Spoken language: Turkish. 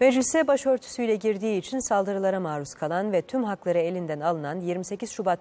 Meclise başörtüsüyle girdiği için saldırılara maruz kalan ve tüm hakları elinden alınan 28 Şubat